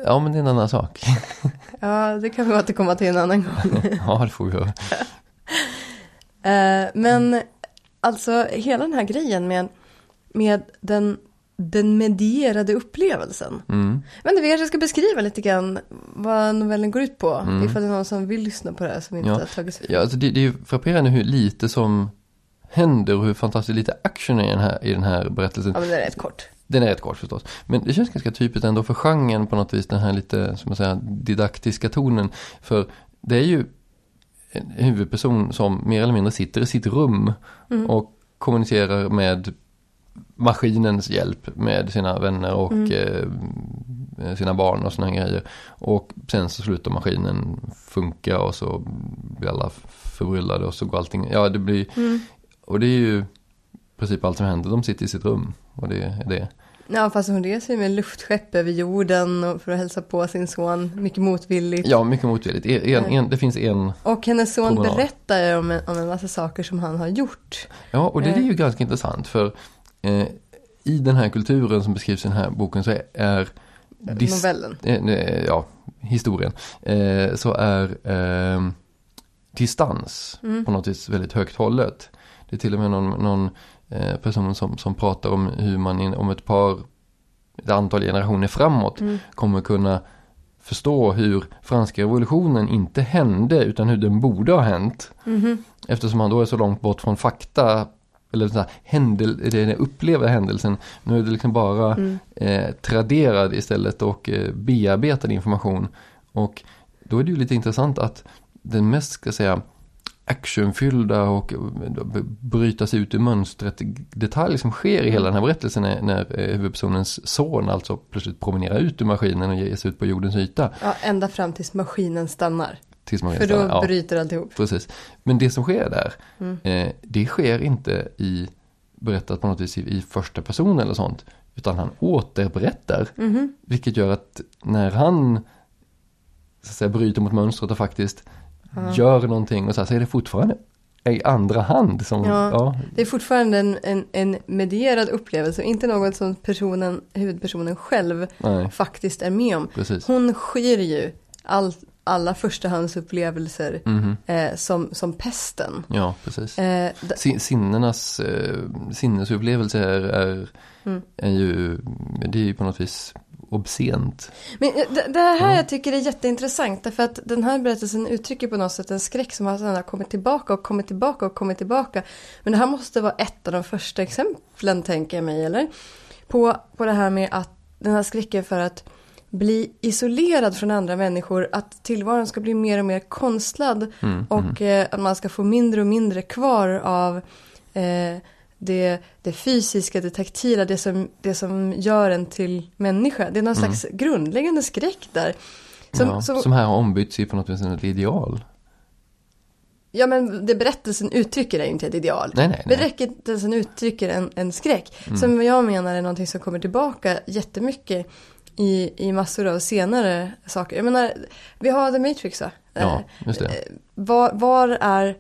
Ja, men det är en annan sak. Ja, det kan vi återkomma till en annan gång. Ja, det får vi göra. Eh, men alltså hela den här grejen med, med den, den medierade upplevelsen. Mm. Men vi kanske ska beskriva lite grann vad novellen går ut på. Ifall det är någon som vill lyssna på det här som inte Mm. Ja. har tagit sig Ja, alltså det, det är ju frapperande hur lite som händer och hur fantastiskt lite action är i den här, i den här berättelsen. Ja, men det är rätt kort. Den är rätt kort förstås. Men det känns ganska typiskt ändå för genren på något vis. Den här lite, som man säger, didaktiska tonen. För det är ju en huvudperson som mer eller mindre sitter i sitt rum och kommunicerar med maskinens hjälp med sina vänner och eh, sina barn och sådana grejer. Och sen så slutar maskinen funka och så blir alla förbryllade och så går allting, ja det blir, och det är ju i princip allt som händer, de sitter i sitt rum och det är det. Ja, fast hon reser ju med luftskepp över jorden för att hälsa på sin son, mycket motvilligt. Ja, mycket motvilligt. En, en, det finns en, Och hennes son Promenad. berättar om en, om en massa saker som han har gjort. ja och det är Eh. ju ganska intressant för eh, i den här kulturen som beskrivs i den här boken så är, är Novellen. eh, ja, historien, eh, så är eh, distans Mm. på något vis väldigt högt hållet. Det är till och med någon, någon eh, person som, som pratar om hur man in, om ett par, ett antal generationer framåt Mm. kommer kunna förstå hur franska revolutionen inte hände utan hur den borde ha hänt. Mhm. Eftersom man då är så långt bort från fakta eller så här, händel, den upplevda händelsen. Nu är det liksom bara Mm. eh, traderad istället och eh, bearbetad information. Och då är det ju lite intressant att den mest, ska säga, actionfyllda och eh, bryta sig ut ur mönstret detalj som sker i hela den här berättelsen är när eh, huvudpersonens son alltså plötsligt promenerar ut ur maskinen och ger sig ut på jordens yta. Ja, ända fram tills maskinen stannar. Tills man För då ja. bryter alltihop. Precis. Men det som sker där, Mm. eh, det sker inte i berättat på något vis i, i första person eller sånt. Utan han återberättar. Mhm. Vilket gör att när han så att säga, bryter mot mönstret och faktiskt gör någonting och så, här, så är det fortfarande i andra hand. Som, Ja. ja. Det är fortfarande en, en, en medierad upplevelse, inte något som personen, huvudpersonen själv nej, faktiskt är med om. precis. Hon skyr ju all, alla förstahandsupplevelser Mhm. eh, som, som pesten. Ja, precis. Eh, Sin- Sinnenas eh, sinnesupplevelse är, är, Mm. är ju, det är ju på något vis obscent. Men eh, det, det här jag tycker är jätteintressant därför att den här berättelsen uttrycker på något sätt en skräck som har kommit tillbaka och kommit tillbaka och kommit tillbaka. Men det här måste vara ett av de första exemplen tänker jag mig eller? På, på det här med att den här skräcken för att bli isolerad från andra människor, att tillvaron ska bli mer och mer konstlad Mm, och eh, att man ska få mindre och mindre kvar av eh, det, det fysiska, det taktila, det som, det som gör en till människa. Det är någon slags grundläggande skräck där. Som, ja, som, som här har ombytts i på något vis ett ideal. ja men det berättelsen uttrycker är ju inte ett ideal. Nej, nej, nej. Berättelsen uttrycker en, en skräck. Som jag menar är någonting som kommer tillbaka jättemycket i, i massor av senare saker. Jag menar, vi har The Matrix va? Ja, just det. eh, Var, var är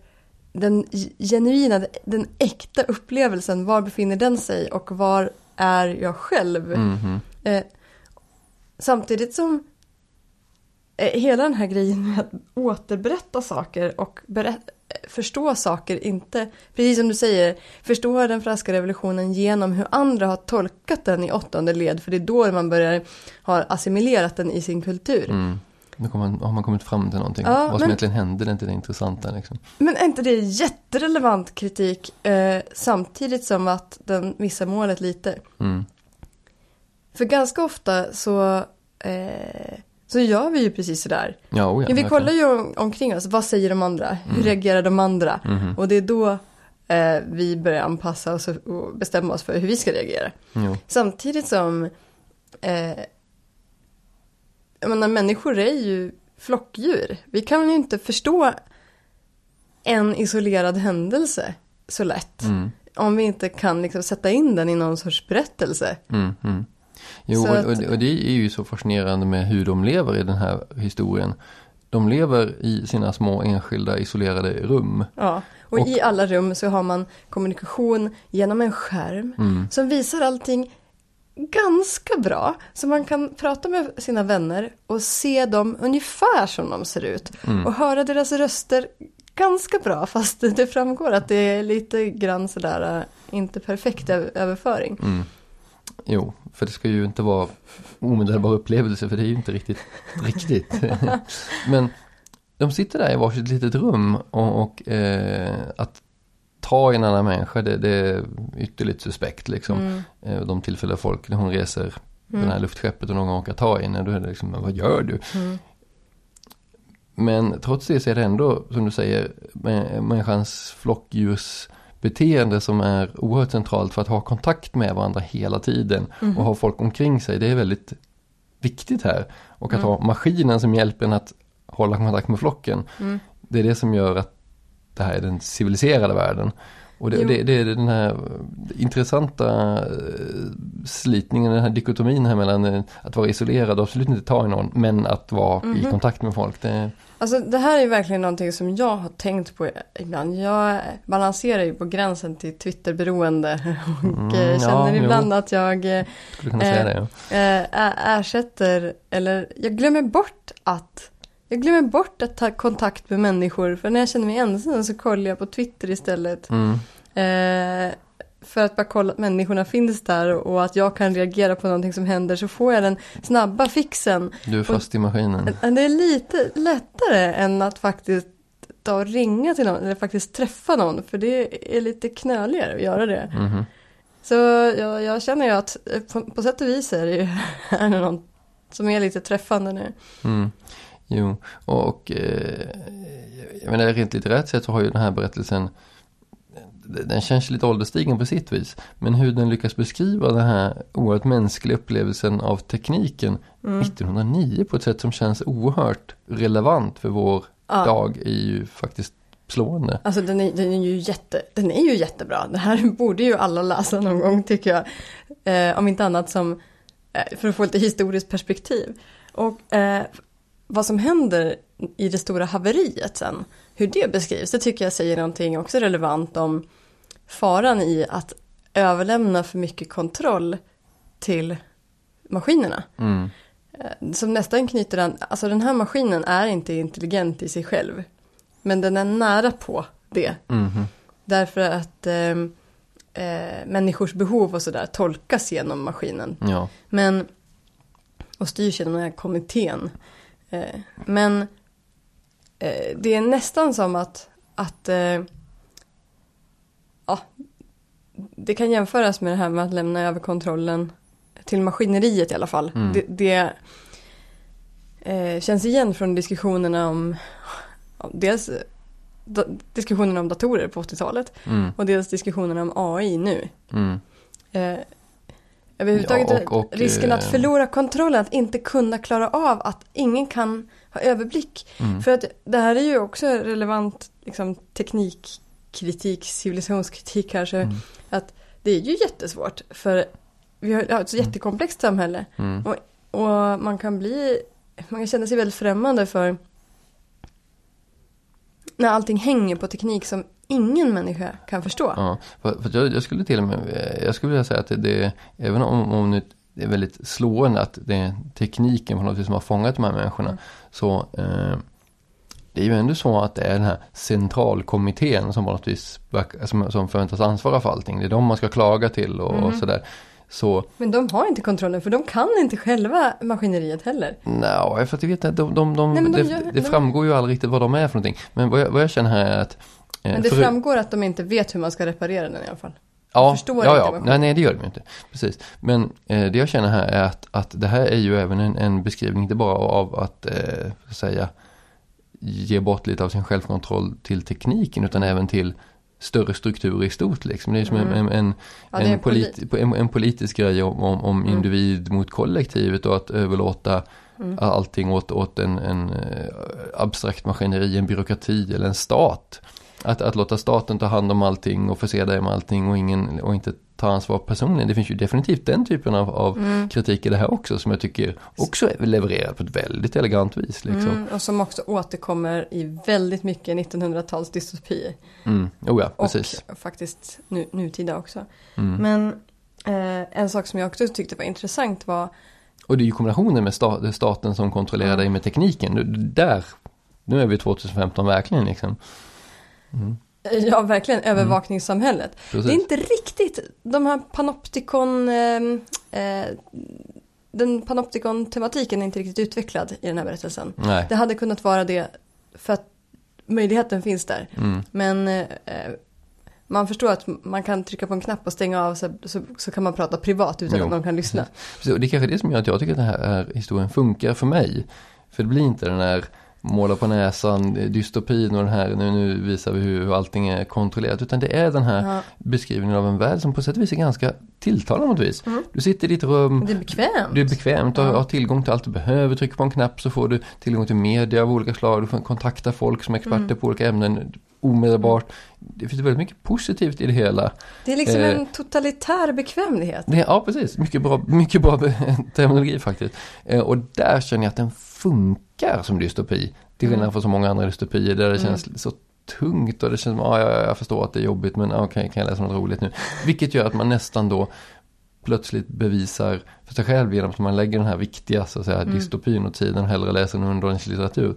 den genuina, den äkta upplevelsen, var befinner den sig och var är jag själv? Mhm. Eh, samtidigt som hela den här grejen med att återberätta saker och eh, förstå saker inte, precis som du säger, förstå den franska revolutionen genom hur andra har tolkat den i åttonde led, för det är då man börjar ha assimilerat den i sin kultur. Mm. Kommer man, har man kommit fram till någonting. Ja, Vad som men- egentligen hände, det är inte det intressanta liksom. Men är inte det jätterelevant kritik eh, samtidigt som att den missar målet lite? Mm. För ganska ofta så, eh, så gör vi ju precis sådär. Ja, oh ja, Ja, vi kollar ju om, omkring oss, vad säger de andra? Hur Mm. reagerar de andra? Mhm. Och det är då eh, vi börjar anpassa oss och bestämma oss för hur vi ska reagera. Jo. Samtidigt som, eh, jag menar människor är ju flockdjur. Vi kan ju inte förstå en isolerad händelse så lätt. Mm. Om vi inte kan liksom sätta in den i någon sorts berättelse. Mm, mm. Jo, att- och, det- och det är ju så fascinerande med hur de lever i den här historien. De lever i sina små enskilda isolerade rum. Ja. Och, Och- i alla rum så har man kommunikation genom en skärm Mm. som visar allting ganska bra. Så man kan prata med sina vänner och se dem ungefär som de ser ut. Mm. Och höra deras röster ganska bra fast det framgår att det är lite grann sådär äh, inte perfekt överföring. Mm. Jo, för det ska ju inte vara omedelbar upplevelse för det är ju inte riktigt riktigt. Men de sitter där i varsitt litet rum och, och eh, att ta i en annan människa det, det är ytterligt suspekt liksom. Mm. Eh, de tillfällen folk, när hon reser på det här luftskeppet och någon råkar ta i henne, då är det liksom, vad gör du? Mm. Men trots det så är det ändå, som du säger, mä- människans flockdjursbeteende som är oerhört centralt för att ha kontakt med varandra hela tiden Mhm. och ha folk omkring sig. Det är väldigt viktigt här. Och att Mm. ha maskinen som hjälper en att hålla kontakt med flocken. Mm. Det är det som gör att det här är den civiliserade världen. Och det, det, det är den här intressanta eh, slitningen, den här dikotomin här mellan eh, att vara isolerad och absolut inte ta i någon, men att vara i Mhm. kontakt med folk. Det, Alltså det här är verkligen någonting som jag har tänkt på ibland. Jag balanserar ju på gränsen till Twitterberoende och Mm, eh, ja, känner jo. ibland att jag eh, Eh, det. Ja. eh, ä- ersätter, eller jag glömmer bort att jag glömmer bort att ta kontakt med människor för när jag känner mig ensam så kollar jag på Twitter istället. Mm, Eh, för att bara kolla att människorna finns där och att jag kan reagera på någonting som händer så får jag den snabba fixen. du är fast i maskinen. Men Det är lite lättare än att faktiskt ta och ringa till någon eller faktiskt träffa någon för det är lite knöligare att göra det. Mhm. Så jag, jag känner ju att eh, på, på sätt och vis är det ju är det någon som är lite träffande nu. Mm. Jo, och eh, jag menar rent litterärt sett så har ju den här berättelsen den känns lite ålderstigen på sitt vis. Men hur den lyckas beskriva den här oerhört mänskliga upplevelsen av tekniken Mm. 1909 på ett sätt som känns oerhört relevant för vår Ja. dag är ju faktiskt slående. Alltså den är, den är ju jätte, den är ju jättebra. Det här borde ju alla läsa någon gång tycker jag. Eh, om inte annat som eh, för att få lite historiskt perspektiv. Och eh, vad som händer i det stora haveriet sen, hur det beskrivs, det tycker jag säger någonting också relevant om faran i att överlämna för mycket kontroll till maskinerna. Mm. Eh, Som nästan knyter an, alltså den här maskinen är inte intelligent i sig själv. Men den är nära på det. Mhm. Därför att eh, eh, människors behov och sådär tolkas genom maskinen. Ja. Men, och styrs genom den här kommittén. Eh, men det är nästan som att, att eh, ja, det kan jämföras med det här med att lämna över kontrollen till maskineriet i alla fall. Mm. Det, det eh, känns igen från diskussionerna om, dels eh, da, diskussionerna om datorer på 80-talet Mm. och dels diskussionerna om AI nu. Mm. Eh, överhuvudtaget Ja, och- och, risken att eh, förlora kontrollen, att inte kunna klara av att ingen kan ha överblick. Mm. För att det här är ju också relevant liksom, teknikkritik, civilisationskritik kanske. Mm. Att det är ju jättesvårt för vi har ett så jättekomplext samhälle. Mm. Och, och man kan bli, man kan känna sig väldigt främmande för när allting hänger på teknik som ingen människa kan förstå. Ja, för, jag, jag skulle till och med, jag skulle vilja säga att det, det även om, om det är väldigt slående att det är tekniken på något vis som har fångat de här människorna. Så eh, det är ju ändå så att det är den här centralkommittén som på något vis som, som förväntas ansvara för allting. Det är de man ska klaga till och, och sådär. Så Men de har inte kontrollen för de kan inte själva maskineriet heller. Nej, för att jag vet inte, de, de, de, Nej, det, gör- det de- framgår ju aldrig riktigt vad de är för någonting. Men vad jag, vad jag känner här är att eh, Men det för- framgår att de inte vet hur man ska reparera den i alla fall. Ja, förstår ja, ja. Nej, nej, det gör de ju inte. Precis. Men eh, det jag känner här är att, att det här är ju även en, en beskrivning, inte bara av att, eh, att säga, ge bort lite av sin självkontroll till tekniken, utan även till större strukturer i stort. Liksom. Det är som en, en, en, Mm. Ja, en, en polit, en, en politisk grej om, om, om Mm. individ mot kollektivet och att överlåta Mm. allting åt, åt en, en eh, abstrakt maskineri, en byråkrati eller en stat. Att, att låta staten ta hand om allting och förse dig med allting och, ingen, och inte ta ansvar personligen. Det finns ju definitivt den typen av, av Mm. kritik i det här också som jag tycker också är levererad på ett väldigt elegant vis. Liksom. Mm, och som också återkommer i väldigt mycket 1900-tals dystopier. Mm. Oh ja, Och precis. faktiskt nu, nutida också. Mm. Men eh, en sak som jag också tyckte var intressant var Och det är ju kombinationen med sta- staten som kontrollerar dig med tekniken. Där, nu är vi 2015 verkligen liksom. Eh, Ja, verkligen övervakningssamhället. Mm. Precis. Det är inte riktigt de här panoptikon... Eh, eh, den panoptikon-tematiken är inte riktigt utvecklad i den här berättelsen. Nej. Det hade kunnat vara det för att möjligheten finns där. Mm. Men eh, man förstår att man kan trycka på en knapp och stänga av så, så, så kan man prata privat utan Jo. att någon kan lyssna. Så det är kanske det som gör att jag tycker att den här historien funkar för mig. För det blir inte den här måla på näsan, dystopin och den här, nu, nu visar vi hur, hur allting är kontrollerat. Utan det är den här Ja. beskrivningen av en värld som på sätt och vis är ganska tilltalande på något vis. Du sitter i ditt rum, Det är bekvämt. det är bekvämt och Ja. har tillgång till allt du behöver. Trycker på en knapp så får du tillgång till media av olika slag. Du får kontakta folk som är experter Mm. på olika ämnen omedelbart. Det finns väldigt mycket positivt i det hela. Det är liksom Eh, en totalitär bekvämlighet. Det, ja, precis. Mycket bra, mycket bra terminologi faktiskt. Eh, och där känner jag att den funkar som dystopi. Till skillnad från så många andra dystopier där det känns så tungt och det känns som, ja, ja, jag förstår att det är jobbigt men ja, kan, kan jag läsa något roligt nu? Vilket gör att man nästan då plötsligt bevisar för sig själv genom att man lägger den här viktiga så att säga, dystopin åt sidan och hellre läser en underhållningslitteratur.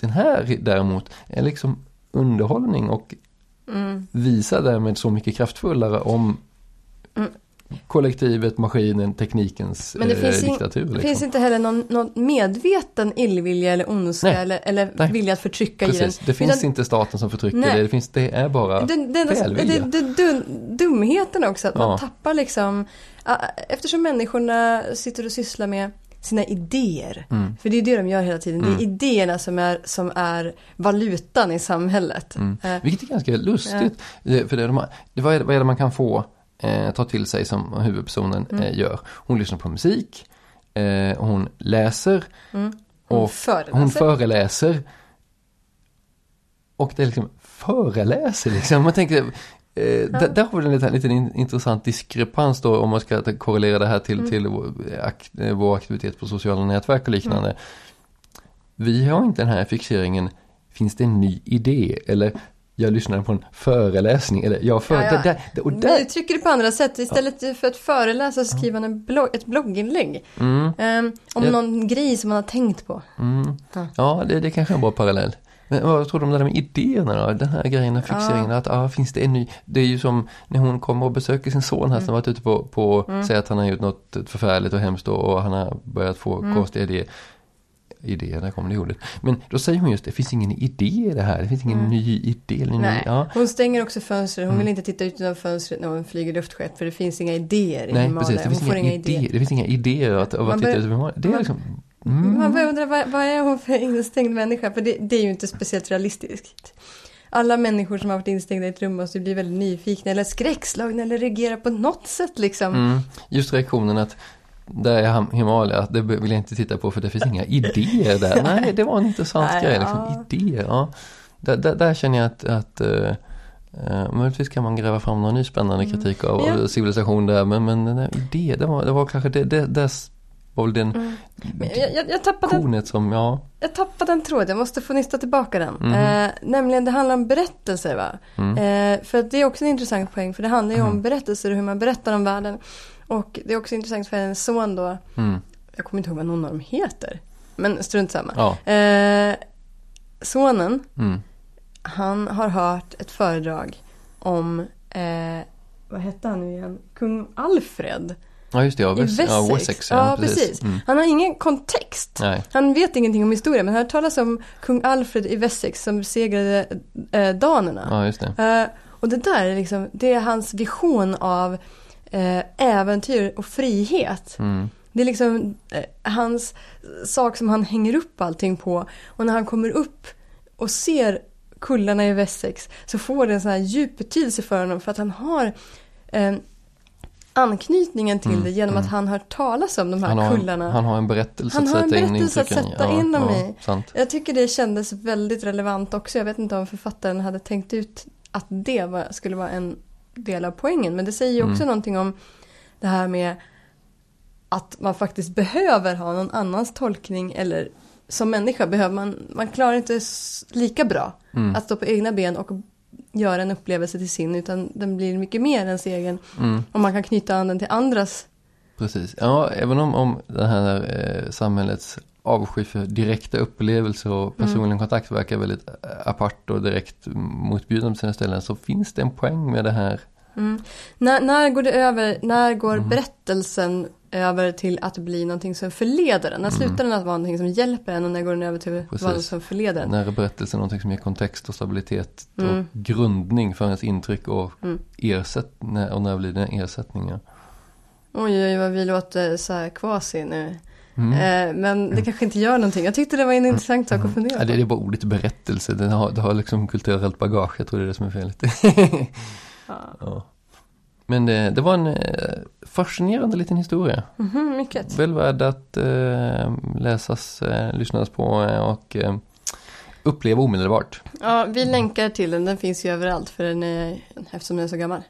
Den här däremot är liksom underhållning och Mm. visar därmed så mycket kraftfullare om kollektivet, maskinen, teknikens Men det eh, finns, in, diktatur. det liksom. finns inte heller någon, någon medveten illvilja eller ondska Nej. eller, eller Nej. vilja att förtrycka i den. Precis, det finns Utan inte staten som förtrycker Nej. det, det, finns, det är bara det, det, enda- välvilja. det, det, dum, dumheten också, att Ja. man tappar liksom, eftersom människorna sitter och sysslar med sina idéer. Mm. För det är det de gör hela tiden. Det är idéerna som är, som är valutan i samhället. Mm. Eh, Vilket är ganska lustigt. Eh, För det, de, det, vad, är, vad är det man kan få eh, ta till sig som huvudpersonen Mm. eh, gör? Hon lyssnar på musik, eh, hon läser Mm. Hon och föreläser. hon föreläser. Och det är liksom föreläser liksom. Man tänker, eh, där, där har vi en liten, liten in- intressant diskrepans då om man ska korrelera det här till, Mm. till vår, akt, eh, vår aktivitet på sociala nätverk och liknande. Mm. Vi har inte den här fixeringen, finns det en ny idé? Eller jag lyssnade på en föreläsning. Eller jag för, Ja, ja. Där, och där, uttrycker det på andra sätt. Istället för att föreläsa så skriver man en blogg, ett blogginlägg. mm, Ehm, om Ja. någon grej som man har tänkt på. mm, Ja. ja, det, det kanske är en bra parallell. Men vad tror du om det där med idéerna då? Den här grejen, den fixeringen att ah, finns det en ny? Det är ju som när hon kommer och besöker sin son här Mm. som varit ute på, på säger att han har gjort något förfärligt och hemskt och, och han har börjat få Mm. konstiga idéer. Idéer, där kom det ordet. Men då säger hon just det finns ingen idé i det här. Det finns ingen ny idé. Ny, Nej. ja. Hon stänger också fönstret. Hon Mm. vill inte titta ut genom fönstret när hon flyger luftskett. För det finns inga idéer i Nej, precis. Det Hon finns får inga idéer. idéer. Det finns inga idéer att, av att titta ut Himalaya. Det är man- liksom... Mm. Man börjar undra vad, vad är hon för instängd människa? För det, det är ju inte speciellt realistiskt. Alla människor som har varit instängda i ett rum måste bli väldigt nyfikna eller skräckslagna eller reagera på något sätt liksom. Mm. Just reaktionen att där är Himalaya, det vill jag inte titta på för det finns inga idéer där. Nej, det var en intressant Nej, grej. ja. Liksom. Idéer, ja. Där, där, där känner jag att, att uh, uh, möjligtvis kan man gräva fram någon ny spännande kritik av, Mm. Ja. av civilisation där. Men, men den där idé, det var, det var kanske det, det, det var väl den Mm. Jag, jag, jag, tappade konet som, ja. jag tappade den tråden, jag måste få nysta tillbaka den. Mhm. Eh, nämligen det handlar om berättelser va? Mm. Eh, för det är också en intressant poäng för det handlar ju om berättelser och hur man berättar om världen. Och det är också intressant för en son då, Mm. jag kommer inte ihåg vad någon av dem heter. Men strunt samma. Ja. Eh, sonen, Mm. han har hört ett föredrag om, eh, vad hette han nu igen? Kung Alfred ja, just det. Ja, Wessex. ja, Wessex ja, precis. Mm. Han har ingen kontext. Nej. Han vet ingenting om historia men han har talas om kung Alfred i Wessex som besegrade eh, danerna. Ja, just det. Eh, och det där är liksom, det är hans vision av eh, äventyr och frihet. Mm. Det är liksom eh, hans sak som han hänger upp allting på. Och när han kommer upp och ser kullarna i Wessex så får det en sån här djup betydelse för honom för att han har eh, anknytningen till det genom att han har talas om de här Han har, kullarna. han har en berättelse Han att har en sätta in berättelse att intrycken i. sätta in dem i. Sant. Jag tycker det kändes väldigt relevant också. Jag vet inte om författaren hade tänkt ut att det var, skulle vara en del av poängen. Men det säger ju också någonting om det här med att man faktiskt behöver ha någon annans tolkning eller som människa behöver man, man klarar inte lika bra att stå på egna ben och göra en upplevelse till sin utan den blir mycket mer ens egen. Och man kan knyta an den till andras. Precis, ja även om, om det här eh, samhällets avsky för direkta upplevelser och personlig kontakt verkar väldigt eh, apart och direkt motbjudande på sina ställen så finns det en poäng med det här. När, när går det över, när går Mm. berättelsen över till att bli någonting som förleder en? När slutar den att vara någonting som hjälper en och när går den över till Mm. Precis. något som förleder en? När berättelsen är någonting som ger kontext och stabilitet Mm. och grundning för ens intryck och ersätt, när, och när blir det en ersättning. Ja. Oj, oj, vad vi låter så här kvasi nu. Mm. Eh, men det kanske inte gör någonting. Jag tyckte det var en intressant sak att fundera Ja, på. det, det är bara ordet berättelse, det har, det har liksom kulturellt bagage, jag tror det är det som är felet. ja. Men det, det var en eh, fascinerande liten historia. Mhm, mycket. Väl värd att eh, läsas, eh, lyssnas på eh, och eh, uppleva omedelbart. Ja, vi länkar till den. Den finns ju överallt för den är, eftersom den är så gammal.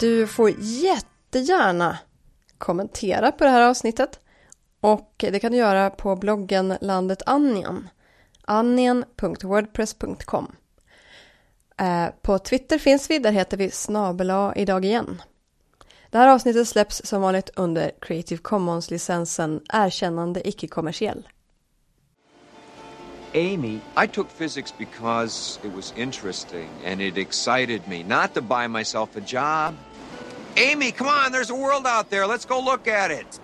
Du får jättegärna kommentera på det här avsnittet. Och det kan du göra på bloggen Landet Annian. Annien.wordpress.com eh, På Twitter finns vi, där heter vi snabela idag igen. Det här avsnittet släpps som vanligt under Creative Commons-licensen Erkännande icke-kommersiell. Amy. I took physics because it was interesting and it excited me, not to buy myself a job. Amy, come on, there's a world out there. Let's go look at it.